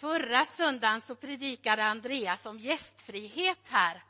förra söndagen så predikade Andreas om gästfrihet här.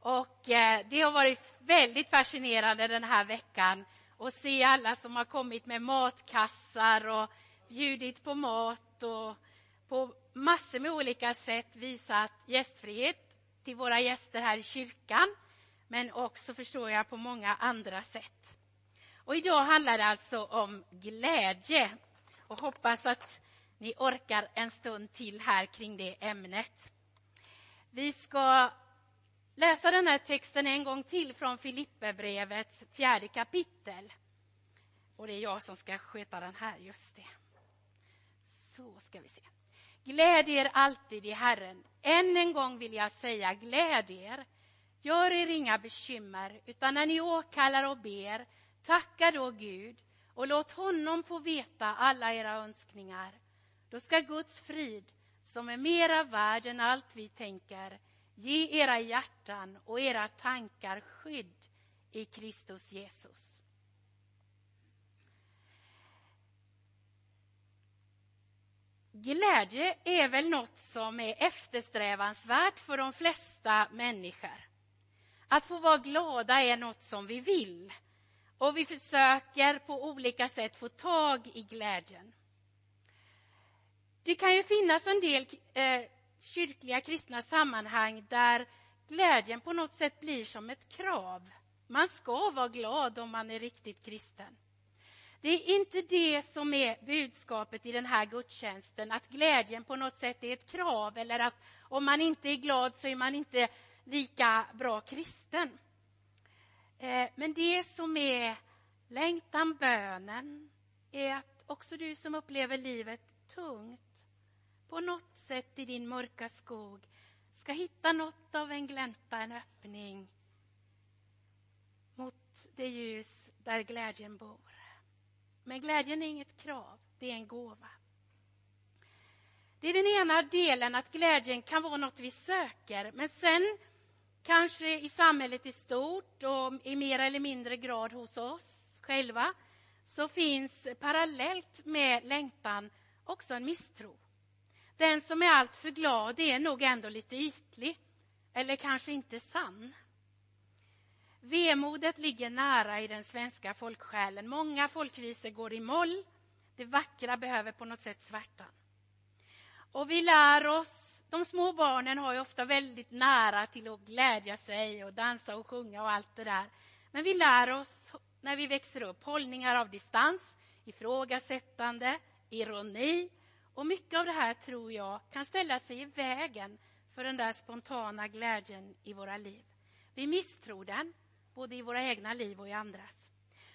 Och eh, det har varit väldigt fascinerande den här veckan att se alla som har kommit med matkassar och bjudit på mat och på massor med olika sätt visat gästfrihet till våra gäster här i kyrkan men också, förstår jag, på många andra sätt. Och idag handlar det alltså om glädje och hoppas att ni orkar en stund till här kring det ämnet. Vi ska läsa den här texten en gång till från Filipperbrevets fjärde kapitel. Och det är jag som ska sköta den här, just det. Så ska vi se. Gläd er alltid i Herren. Än en gång vill jag säga gläd er. Gör er inga bekymmer, utan när ni åkallar och ber, tacka då Gud och låt honom få veta alla era önskningar. Då ska Guds frid, som är mera värd än allt vi tänker, ge era hjärtan och era tankar skydd i Kristus Jesus. Glädje är väl något som är eftersträvansvärt för de flesta människor. Att få vara glada är något som vi vill och vi försöker på olika sätt få tag i glädjen. Det kan ju finnas en del eh, kyrkliga kristna sammanhang där glädjen på något sätt blir som ett krav. Man ska vara glad om man är riktigt kristen. Det är inte det som är budskapet i den här gudstjänsten, att glädjen på något sätt är ett krav eller att om man inte är glad så är man inte lika bra kristen. Eh, men det som är längtan, bönen, är att också du som upplever livet tungt på något sätt i din mörka skog ska hitta något av en glänta, en öppning mot det ljus där glädjen bor. Men glädjen är inget krav, det är en gåva. Det är den ena delen, att glädjen kan vara något vi söker, men sen kanske i samhället i stort och i mer eller mindre grad hos oss själva så finns parallellt med längtan också en misstro. Den som är alltför glad är nog ändå lite ytlig eller kanske inte sann. Vemodet ligger nära i den svenska folksjälen. Många folkvisor går i moll. Det vackra behöver på något sätt svärtan. Och vi lär oss, de små barnen har ju ofta väldigt nära till att glädja sig och dansa och sjunga och allt det där. Men vi lär oss när vi växer upp hållningar av distans, ifrågasättande, ironi och mycket av det här tror jag kan ställa sig i vägen för den där spontana glädjen i våra liv. Vi misstror den både i våra egna liv och i andras.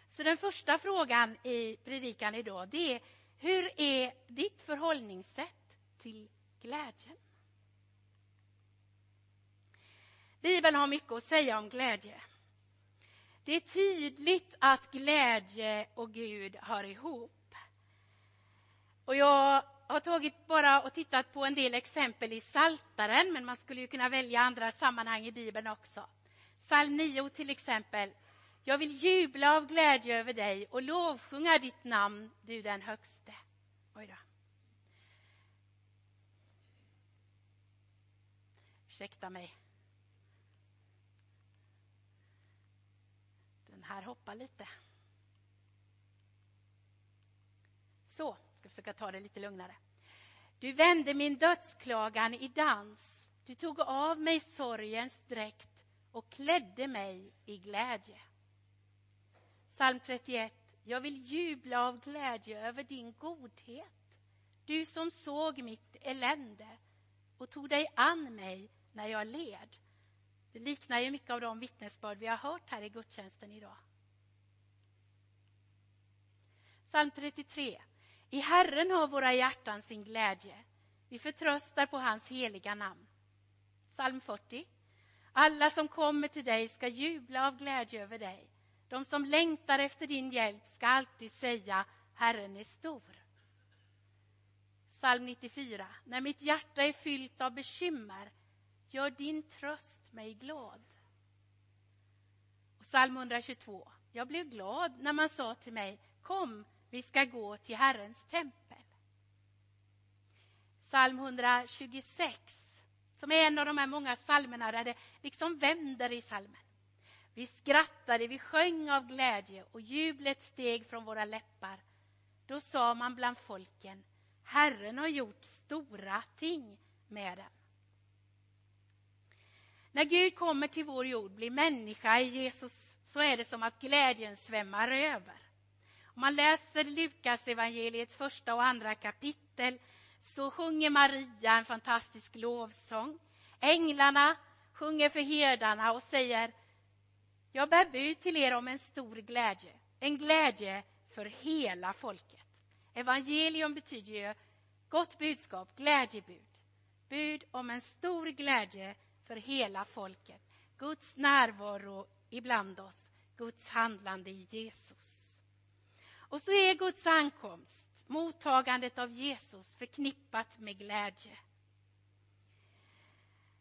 Så den första frågan i predikan idag det är hur är ditt förhållningssätt till glädjen? Bibeln har mycket att säga om glädje. Det är tydligt att glädje och Gud hör ihop. Och jag har tagit bara och tittat på en del exempel i Saltaren, men man skulle ju kunna välja andra sammanhang i Bibeln också. Psalm 9 till exempel. Jag vill jubla av glädje över dig och lovsjunga ditt namn, du den högste. Oj då. Ursäkta mig. Den här hoppar lite. Så, ska försöka ta det lite lugnare. Du vände min dödsklagan i dans. Du tog av mig sorgens dräkt och klädde mig i glädje. Psalm 31. Jag vill jubla av glädje över din godhet. Du som såg mitt elände och tog dig an mig när jag led. Det liknar ju mycket av de vittnesbörd vi har hört här i gudstjänsten idag. Psalm 33. I Herren har våra hjärtan sin glädje. Vi förtröstar på hans heliga namn. Psalm 40. Alla som kommer till dig ska jubla av glädje över dig. De som längtar efter din hjälp ska alltid säga Herren är stor. Psalm 94. När mitt hjärta är fyllt av bekymmer gör din tröst mig glad. Och psalm 122. Jag blev glad när man sa till mig Kom, vi ska gå till Herrens tempel. psalm 126 som är en av de här många psalmerna där det liksom vänder i psalmen. Vi skrattade, vi sjöng av glädje och jublet steg från våra läppar. Då sa man bland folken, Herren har gjort stora ting med den. När Gud kommer till vår jord, blir människa i Jesus, så är det som att glädjen svämmar över. Om man läser Lukas evangeliets första och andra kapitel så sjunger Maria en fantastisk lovsång. Änglarna sjunger för herdarna och säger Jag bär bud till er om en stor glädje, en glädje för hela folket. Evangelium betyder ju gott budskap, glädjebud. Bud om en stor glädje för hela folket. Guds närvaro ibland oss, Guds handlande i Jesus. Och så är Guds ankomst, mottagandet av Jesus, förknippat med glädje.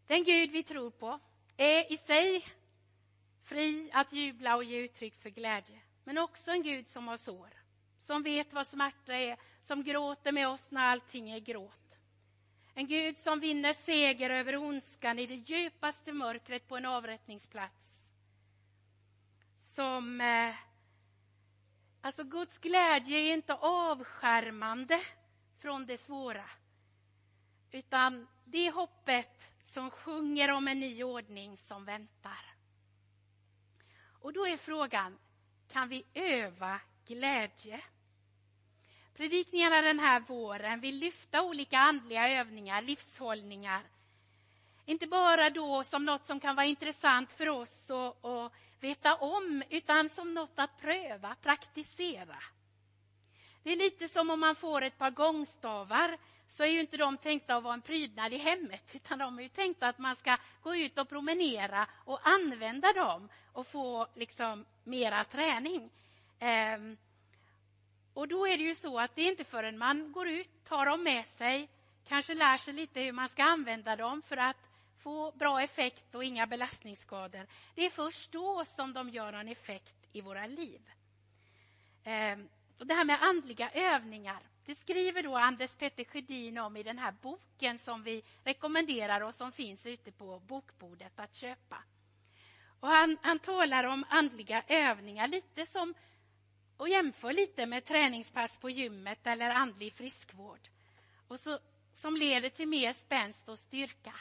Den Gud vi tror på är i sig fri att jubla och ge uttryck för glädje, men också en Gud som har sår, som vet vad smärta är, som gråter med oss när allting är gråt. En Gud som vinner seger över ondskan i det djupaste mörkret på en avrättningsplats. Som... Eh, Alltså, Guds glädje är inte avskärmande från det svåra. Utan det är hoppet som sjunger om en ny ordning som väntar. Och då är frågan, kan vi öva glädje? Predikningarna den här våren vill lyfta olika andliga övningar, livshållningar. Inte bara då som något som kan vara intressant för oss att veta om, utan som något att pröva, praktisera. Det är lite som om man får ett par gångstavar så är ju inte de tänkta att vara en prydnad i hemmet utan de är ju tänkta att man ska gå ut och promenera och använda dem och få liksom mera träning. Ehm, och då är det ju så att det är inte förrän man går ut, tar dem med sig, kanske lär sig lite hur man ska använda dem för att få bra effekt och inga belastningsskador. Det är först då som de gör en effekt i våra liv. Ehm, och det här med andliga övningar, det skriver då Anders Petter Sjödin om i den här boken som vi rekommenderar och som finns ute på bokbordet att köpa. Och han, han talar om andliga övningar lite som och jämför lite med träningspass på gymmet eller andlig friskvård och så, som leder till mer spänst och styrka.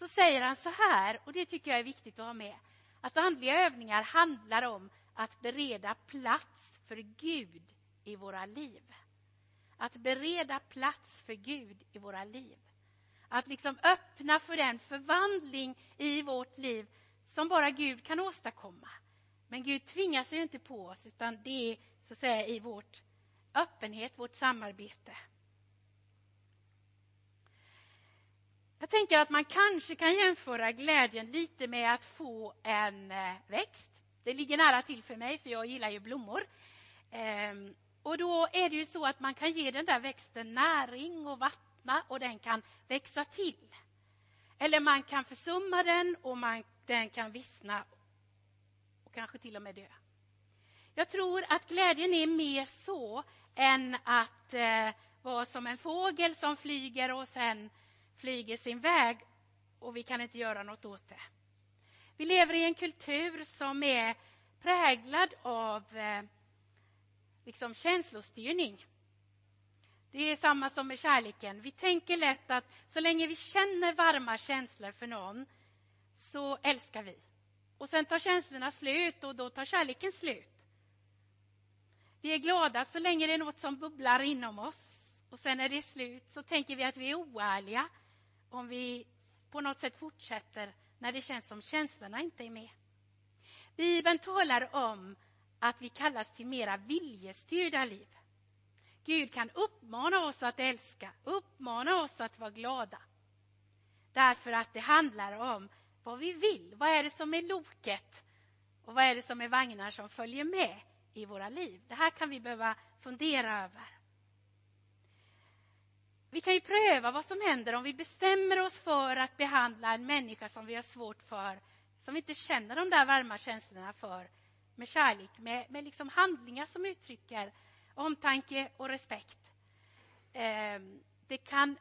Så säger han så här, och det tycker jag är viktigt att ha med, att andliga övningar handlar om att bereda plats för Gud i våra liv. Att bereda plats för Gud i våra liv. Att liksom öppna för den förvandling i vårt liv som bara Gud kan åstadkomma. Men Gud tvingar sig inte på oss, utan det är så att säga i vårt öppenhet, vårt samarbete. Jag tänker att man kanske kan jämföra glädjen lite med att få en eh, växt. Det ligger nära till för mig, för jag gillar ju blommor. Ehm, och då är det ju så att man kan ge den där växten näring och vattna och den kan växa till. Eller man kan försumma den och man, den kan vissna och kanske till och med dö. Jag tror att glädjen är mer så än att eh, vara som en fågel som flyger och sen flyger sin väg och vi kan inte göra något åt det. Vi lever i en kultur som är präglad av eh, liksom känslostyrning. Det är samma som med kärleken. Vi tänker lätt att så länge vi känner varma känslor för någon så älskar vi. Och sen tar känslorna slut och då tar kärleken slut. Vi är glada så länge det är något som bubblar inom oss. Och sen när det är slut så tänker vi att vi är oärliga om vi på något sätt fortsätter när det känns som känslorna inte är med. Bibeln talar om att vi kallas till mera viljestyrda liv. Gud kan uppmana oss att älska, uppmana oss att vara glada. Därför att det handlar om vad vi vill. Vad är det som är loket? Och vad är det som är vagnar som följer med i våra liv? Det här kan vi behöva fundera över. Vi kan ju pröva vad som händer om vi bestämmer oss för att behandla en människa som vi har svårt för, som vi inte känner de där varma känslorna för, med kärlek, med, med liksom handlingar som uttrycker omtanke och respekt. Eh, det kan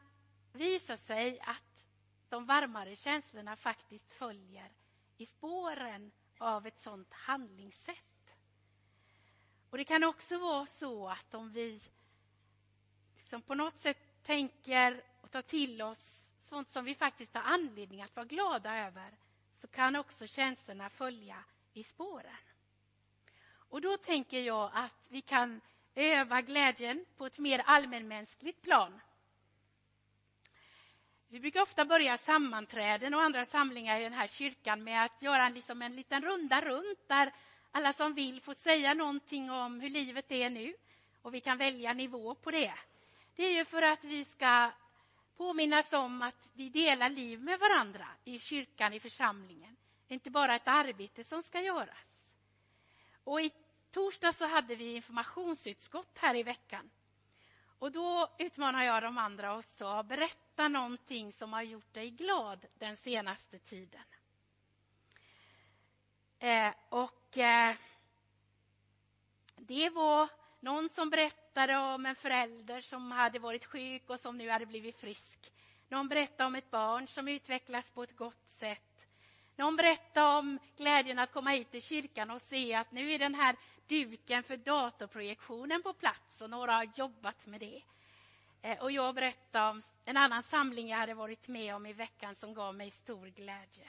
visa sig att de varmare känslorna faktiskt följer i spåren av ett sådant handlingssätt. Och Det kan också vara så att om vi liksom på något sätt tänker och tar till oss sånt som vi faktiskt har anledning att vara glada över så kan också känslorna följa i spåren. Och då tänker jag att vi kan öva glädjen på ett mer allmänmänskligt plan. Vi brukar ofta börja sammanträden och andra samlingar i den här kyrkan med att göra en, liksom en liten runda runt där alla som vill får säga någonting om hur livet är nu och vi kan välja nivå på det. Det är ju för att vi ska påminnas om att vi delar liv med varandra i kyrkan, i församlingen. Det är inte bara ett arbete som ska göras. Och i torsdag så hade vi informationsutskott här i veckan. Och då utmanar jag de andra och sa, berätta någonting som har gjort dig glad den senaste tiden. Eh, och eh, det var någon som berättade om en förälder som hade varit sjuk och som nu hade blivit frisk. Någon berättade om ett barn som utvecklas på ett gott sätt. Någon berättade om glädjen att komma hit till kyrkan och se att nu är den här duken för datorprojektionen på plats och några har jobbat med det. Eh, och jag berättade om en annan samling jag hade varit med om i veckan som gav mig stor glädje.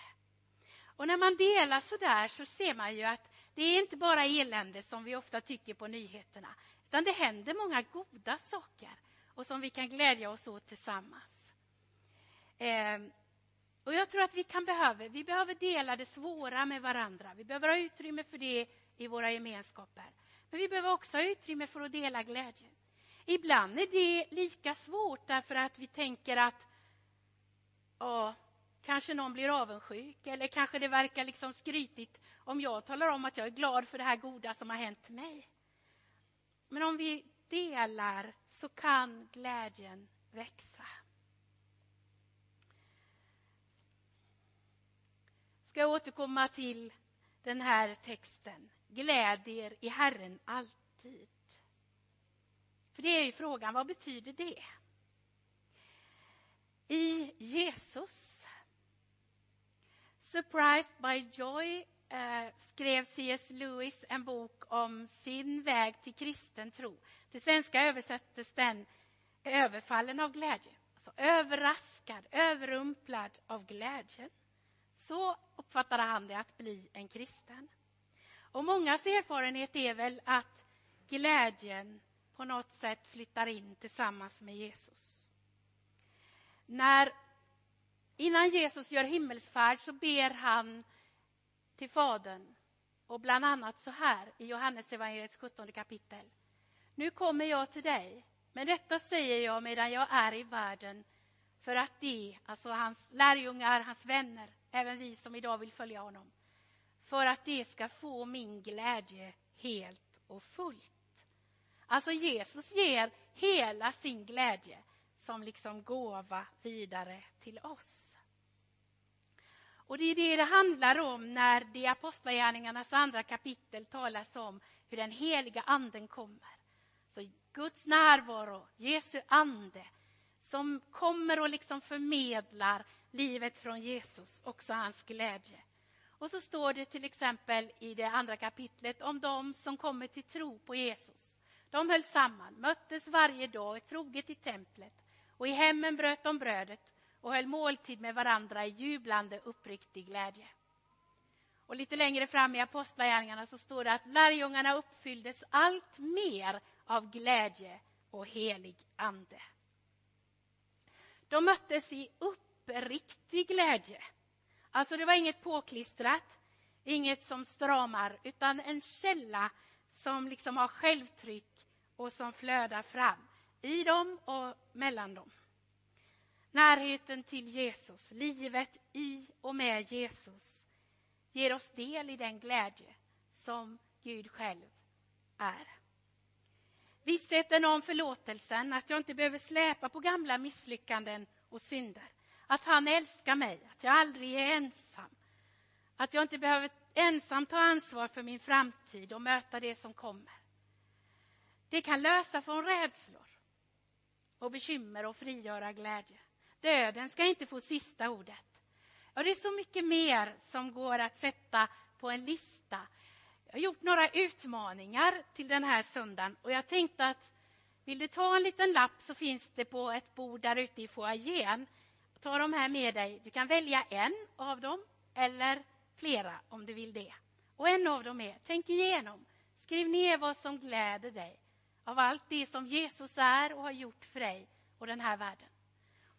Och när man delar så där så ser man ju att det är inte bara elände som vi ofta tycker på nyheterna, utan det händer många goda saker och som vi kan glädja oss åt tillsammans. Eh, och jag tror att vi kan behöva, vi behöver dela det svåra med varandra. Vi behöver ha utrymme för det i våra gemenskaper. Men vi behöver också ha utrymme för att dela glädjen. Ibland är det lika svårt därför att vi tänker att ja, kanske någon blir avundsjuk eller kanske det verkar liksom skrytigt om jag talar om att jag är glad för det här goda som har hänt mig. Men om vi delar så kan glädjen växa. Ska jag återkomma till den här texten. Gläd er i Herren alltid. För det är ju frågan, vad betyder det? I Jesus Surprised by Joy eh, skrev C.S. Lewis en bok om sin väg till kristen tro. Till svenska översattes den Överfallen av glädje. Alltså överraskad, överrumplad av glädjen. Så uppfattade han det att bli en kristen. Och mångas erfarenhet är väl att glädjen på något sätt flyttar in tillsammans med Jesus. När Innan Jesus gör himmelsfärd så ber han till Fadern och bland annat så här i Johannes evangeliets 17 kapitel. Nu kommer jag till dig, men detta säger jag medan jag är i världen för att de, alltså hans lärjungar, hans vänner, även vi som idag vill följa honom, för att de ska få min glädje helt och fullt. Alltså Jesus ger hela sin glädje som liksom gåva vidare till oss. Och det är det det handlar om när det i Apostlagärningarnas andra kapitel talas om hur den heliga anden kommer. Så Guds närvaro, Jesu ande, som kommer och liksom förmedlar livet från Jesus, också hans glädje. Och så står det till exempel i det andra kapitlet om de som kommer till tro på Jesus. De höll samman, möttes varje dag troget i templet och i hemmen bröt de brödet och höll måltid med varandra i jublande uppriktig glädje. Och lite längre fram i Apostlagärningarna så står det att lärjungarna uppfylldes allt mer av glädje och helig ande. De möttes i uppriktig glädje. Alltså det var inget påklistrat, inget som stramar, utan en källa som liksom har självtryck och som flödar fram i dem och mellan dem. Närheten till Jesus, livet i och med Jesus ger oss del i den glädje som Gud själv är. Vissheten om förlåtelsen, att jag inte behöver släpa på gamla misslyckanden och synder. Att han älskar mig, att jag aldrig är ensam. Att jag inte behöver ensam ta ansvar för min framtid och möta det som kommer. Det kan lösa från rädslor och bekymmer och frigöra glädje. Döden ska inte få sista ordet. Ja, det är så mycket mer som går att sätta på en lista. Jag har gjort några utmaningar till den här söndagen och jag tänkte att vill du ta en liten lapp så finns det på ett bord där ute i foajén. Ta de här med dig. Du kan välja en av dem eller flera om du vill det. Och en av dem är, tänk igenom. Skriv ner vad som gläder dig av allt det som Jesus är och har gjort för dig och den här världen.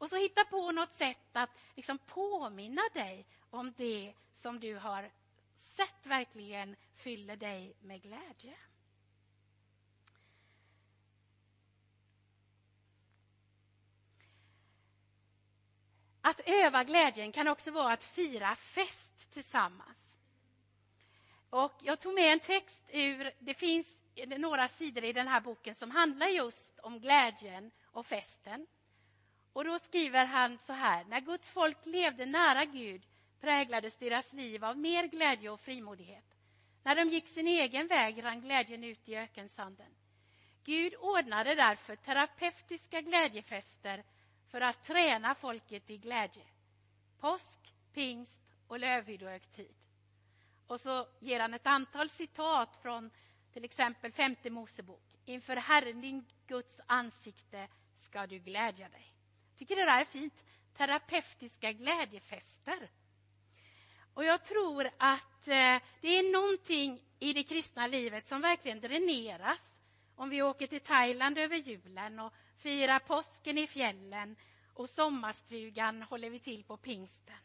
Och så hitta på något sätt att liksom påminna dig om det som du har sett verkligen fyller dig med glädje. Att öva glädjen kan också vara att fira fest tillsammans. Och jag tog med en text ur, det finns några sidor i den här boken som handlar just om glädjen och festen. Och då skriver han så här, när Guds folk levde nära Gud präglades deras liv av mer glädje och frimodighet. När de gick sin egen väg rann glädjen ut i ökensanden. Gud ordnade därför terapeutiska glädjefester för att träna folket i glädje. Påsk, pingst och lövhyddohögtid. Och så ger han ett antal citat från till exempel femte Mosebok. Inför Herren din Guds ansikte ska du glädja dig. Tycker det där är fint. Terapeutiska glädjefester. Och jag tror att eh, det är någonting i det kristna livet som verkligen dräneras om vi åker till Thailand över julen och firar påsken i fjällen och sommarstugan håller vi till på pingsten.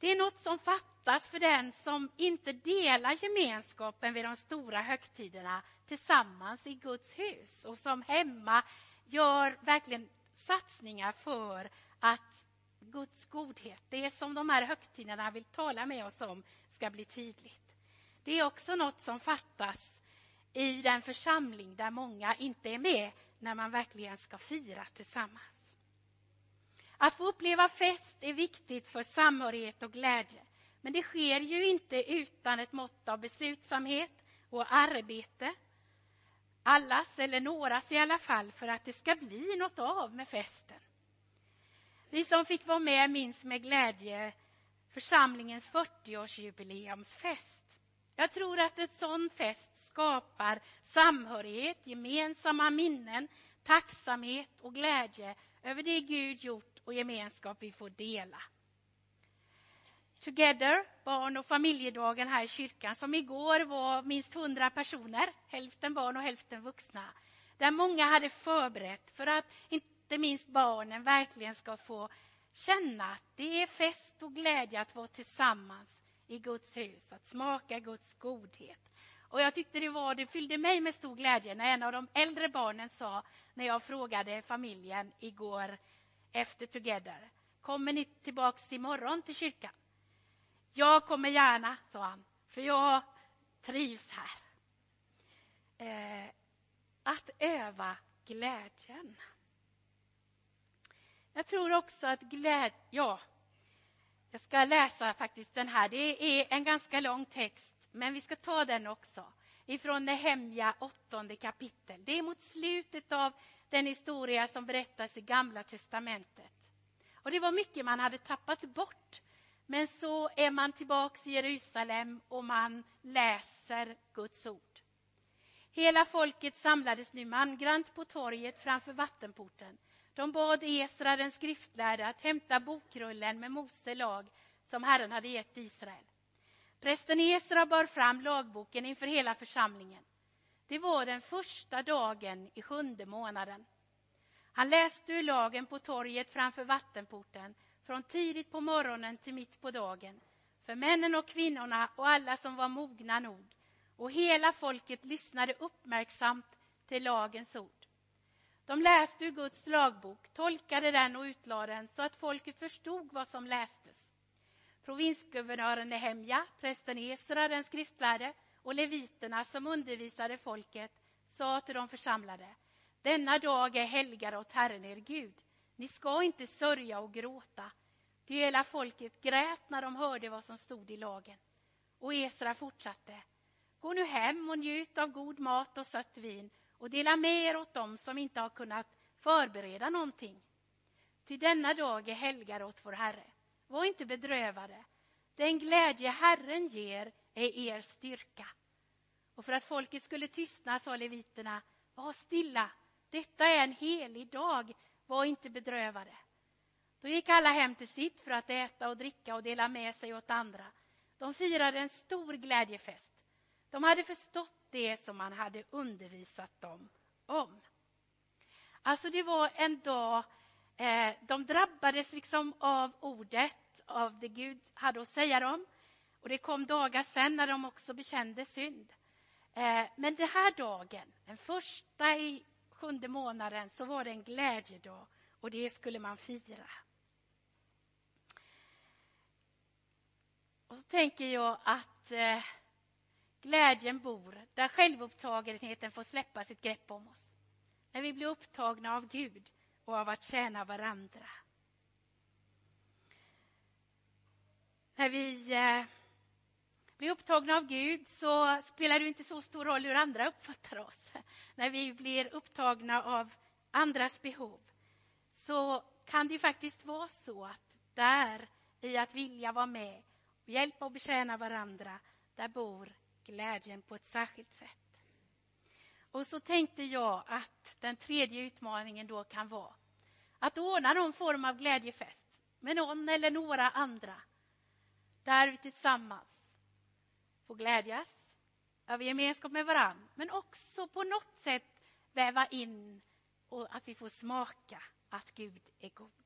Det är något som fattas för den som inte delar gemenskapen vid de stora högtiderna tillsammans i Guds hus och som hemma gör verkligen satsningar för att Guds godhet, det som de här högtiderna vill tala med oss om, ska bli tydligt. Det är också något som fattas i den församling där många inte är med när man verkligen ska fira tillsammans. Att få uppleva fest är viktigt för samhörighet och glädje. Men det sker ju inte utan ett mått av beslutsamhet och arbete. Allas, eller någras i alla fall, för att det ska bli något av med festen. Vi som fick vara med minns med glädje församlingens 40-årsjubileumsfest. Jag tror att en sån fest skapar samhörighet, gemensamma minnen, tacksamhet och glädje över det Gud gjort och gemenskap vi får dela. Together, barn och familjedagen här i kyrkan, som igår var minst hundra personer, hälften barn och hälften vuxna, där många hade förberett för att inte minst barnen verkligen ska få känna att det är fest och glädje att vara tillsammans i Guds hus, att smaka Guds godhet. Och jag tyckte det var, det fyllde mig med stor glädje när en av de äldre barnen sa, när jag frågade familjen igår efter Together, kommer ni tillbaks imorgon till kyrkan? Jag kommer gärna, sa han, för jag trivs här. Eh, att öva glädjen. Jag tror också att glädje, ja, jag ska läsa faktiskt den här. Det är en ganska lång text, men vi ska ta den också. Ifrån Nehemja åttonde kapitel. Det är mot slutet av den historia som berättas i Gamla testamentet. Och det var mycket man hade tappat bort. Men så är man tillbaks i Jerusalem och man läser Guds ord. Hela folket samlades nu mangrant på torget framför vattenporten de bad Esra, den skriftlärde, att hämta bokrullen med Mose lag som Herren hade gett Israel. Prästen Esra bar fram lagboken inför hela församlingen. Det var den första dagen i sjunde månaden. Han läste ur lagen på torget framför vattenporten från tidigt på morgonen till mitt på dagen för männen och kvinnorna och alla som var mogna nog och hela folket lyssnade uppmärksamt till lagens ord. De läste ur Guds lagbok, tolkade den och utlade den så att folket förstod vad som lästes. Provinsguvernören Nehemja, prästen Esra, den skriftlärde och leviterna som undervisade folket sa till de församlade Denna dag är helgad åt Herren er Gud. Ni ska inte sörja och gråta. Ty hela folket grät när de hörde vad som stod i lagen. Och Esra fortsatte. Gå nu hem och njut av god mat och sött vin och dela med er åt dem som inte har kunnat förbereda någonting. Ty denna dag är helgad åt vår Herre. Var inte bedrövade. Den glädje Herren ger är er styrka. Och för att folket skulle tystna sa leviterna, var stilla, detta är en helig dag, var inte bedrövade. Då gick alla hem till sitt för att äta och dricka och dela med sig åt andra. De firade en stor glädjefest. De hade förstått det som man hade undervisat dem om. Alltså det var en dag, eh, de drabbades liksom av ordet, av det Gud hade att säga dem. Och det kom dagar sen när de också bekände synd. Eh, men den här dagen, den första i sjunde månaden, så var det en glädjedag och det skulle man fira. Och så tänker jag att eh, glädjen bor där självupptagenheten får släppa sitt grepp om oss. När vi blir upptagna av Gud och av att tjäna varandra. När vi eh, blir upptagna av Gud så spelar det inte så stor roll hur andra uppfattar oss. När vi blir upptagna av andras behov så kan det faktiskt vara så att där, i att vilja vara med och hjälpa och betjäna varandra, där bor glädjen på ett särskilt sätt. Och så tänkte jag att den tredje utmaningen då kan vara att ordna någon form av glädjefest med någon eller några andra. Där vi tillsammans få glädjas över gemenskap med varann, men också på något sätt väva in och att vi får smaka att Gud är god.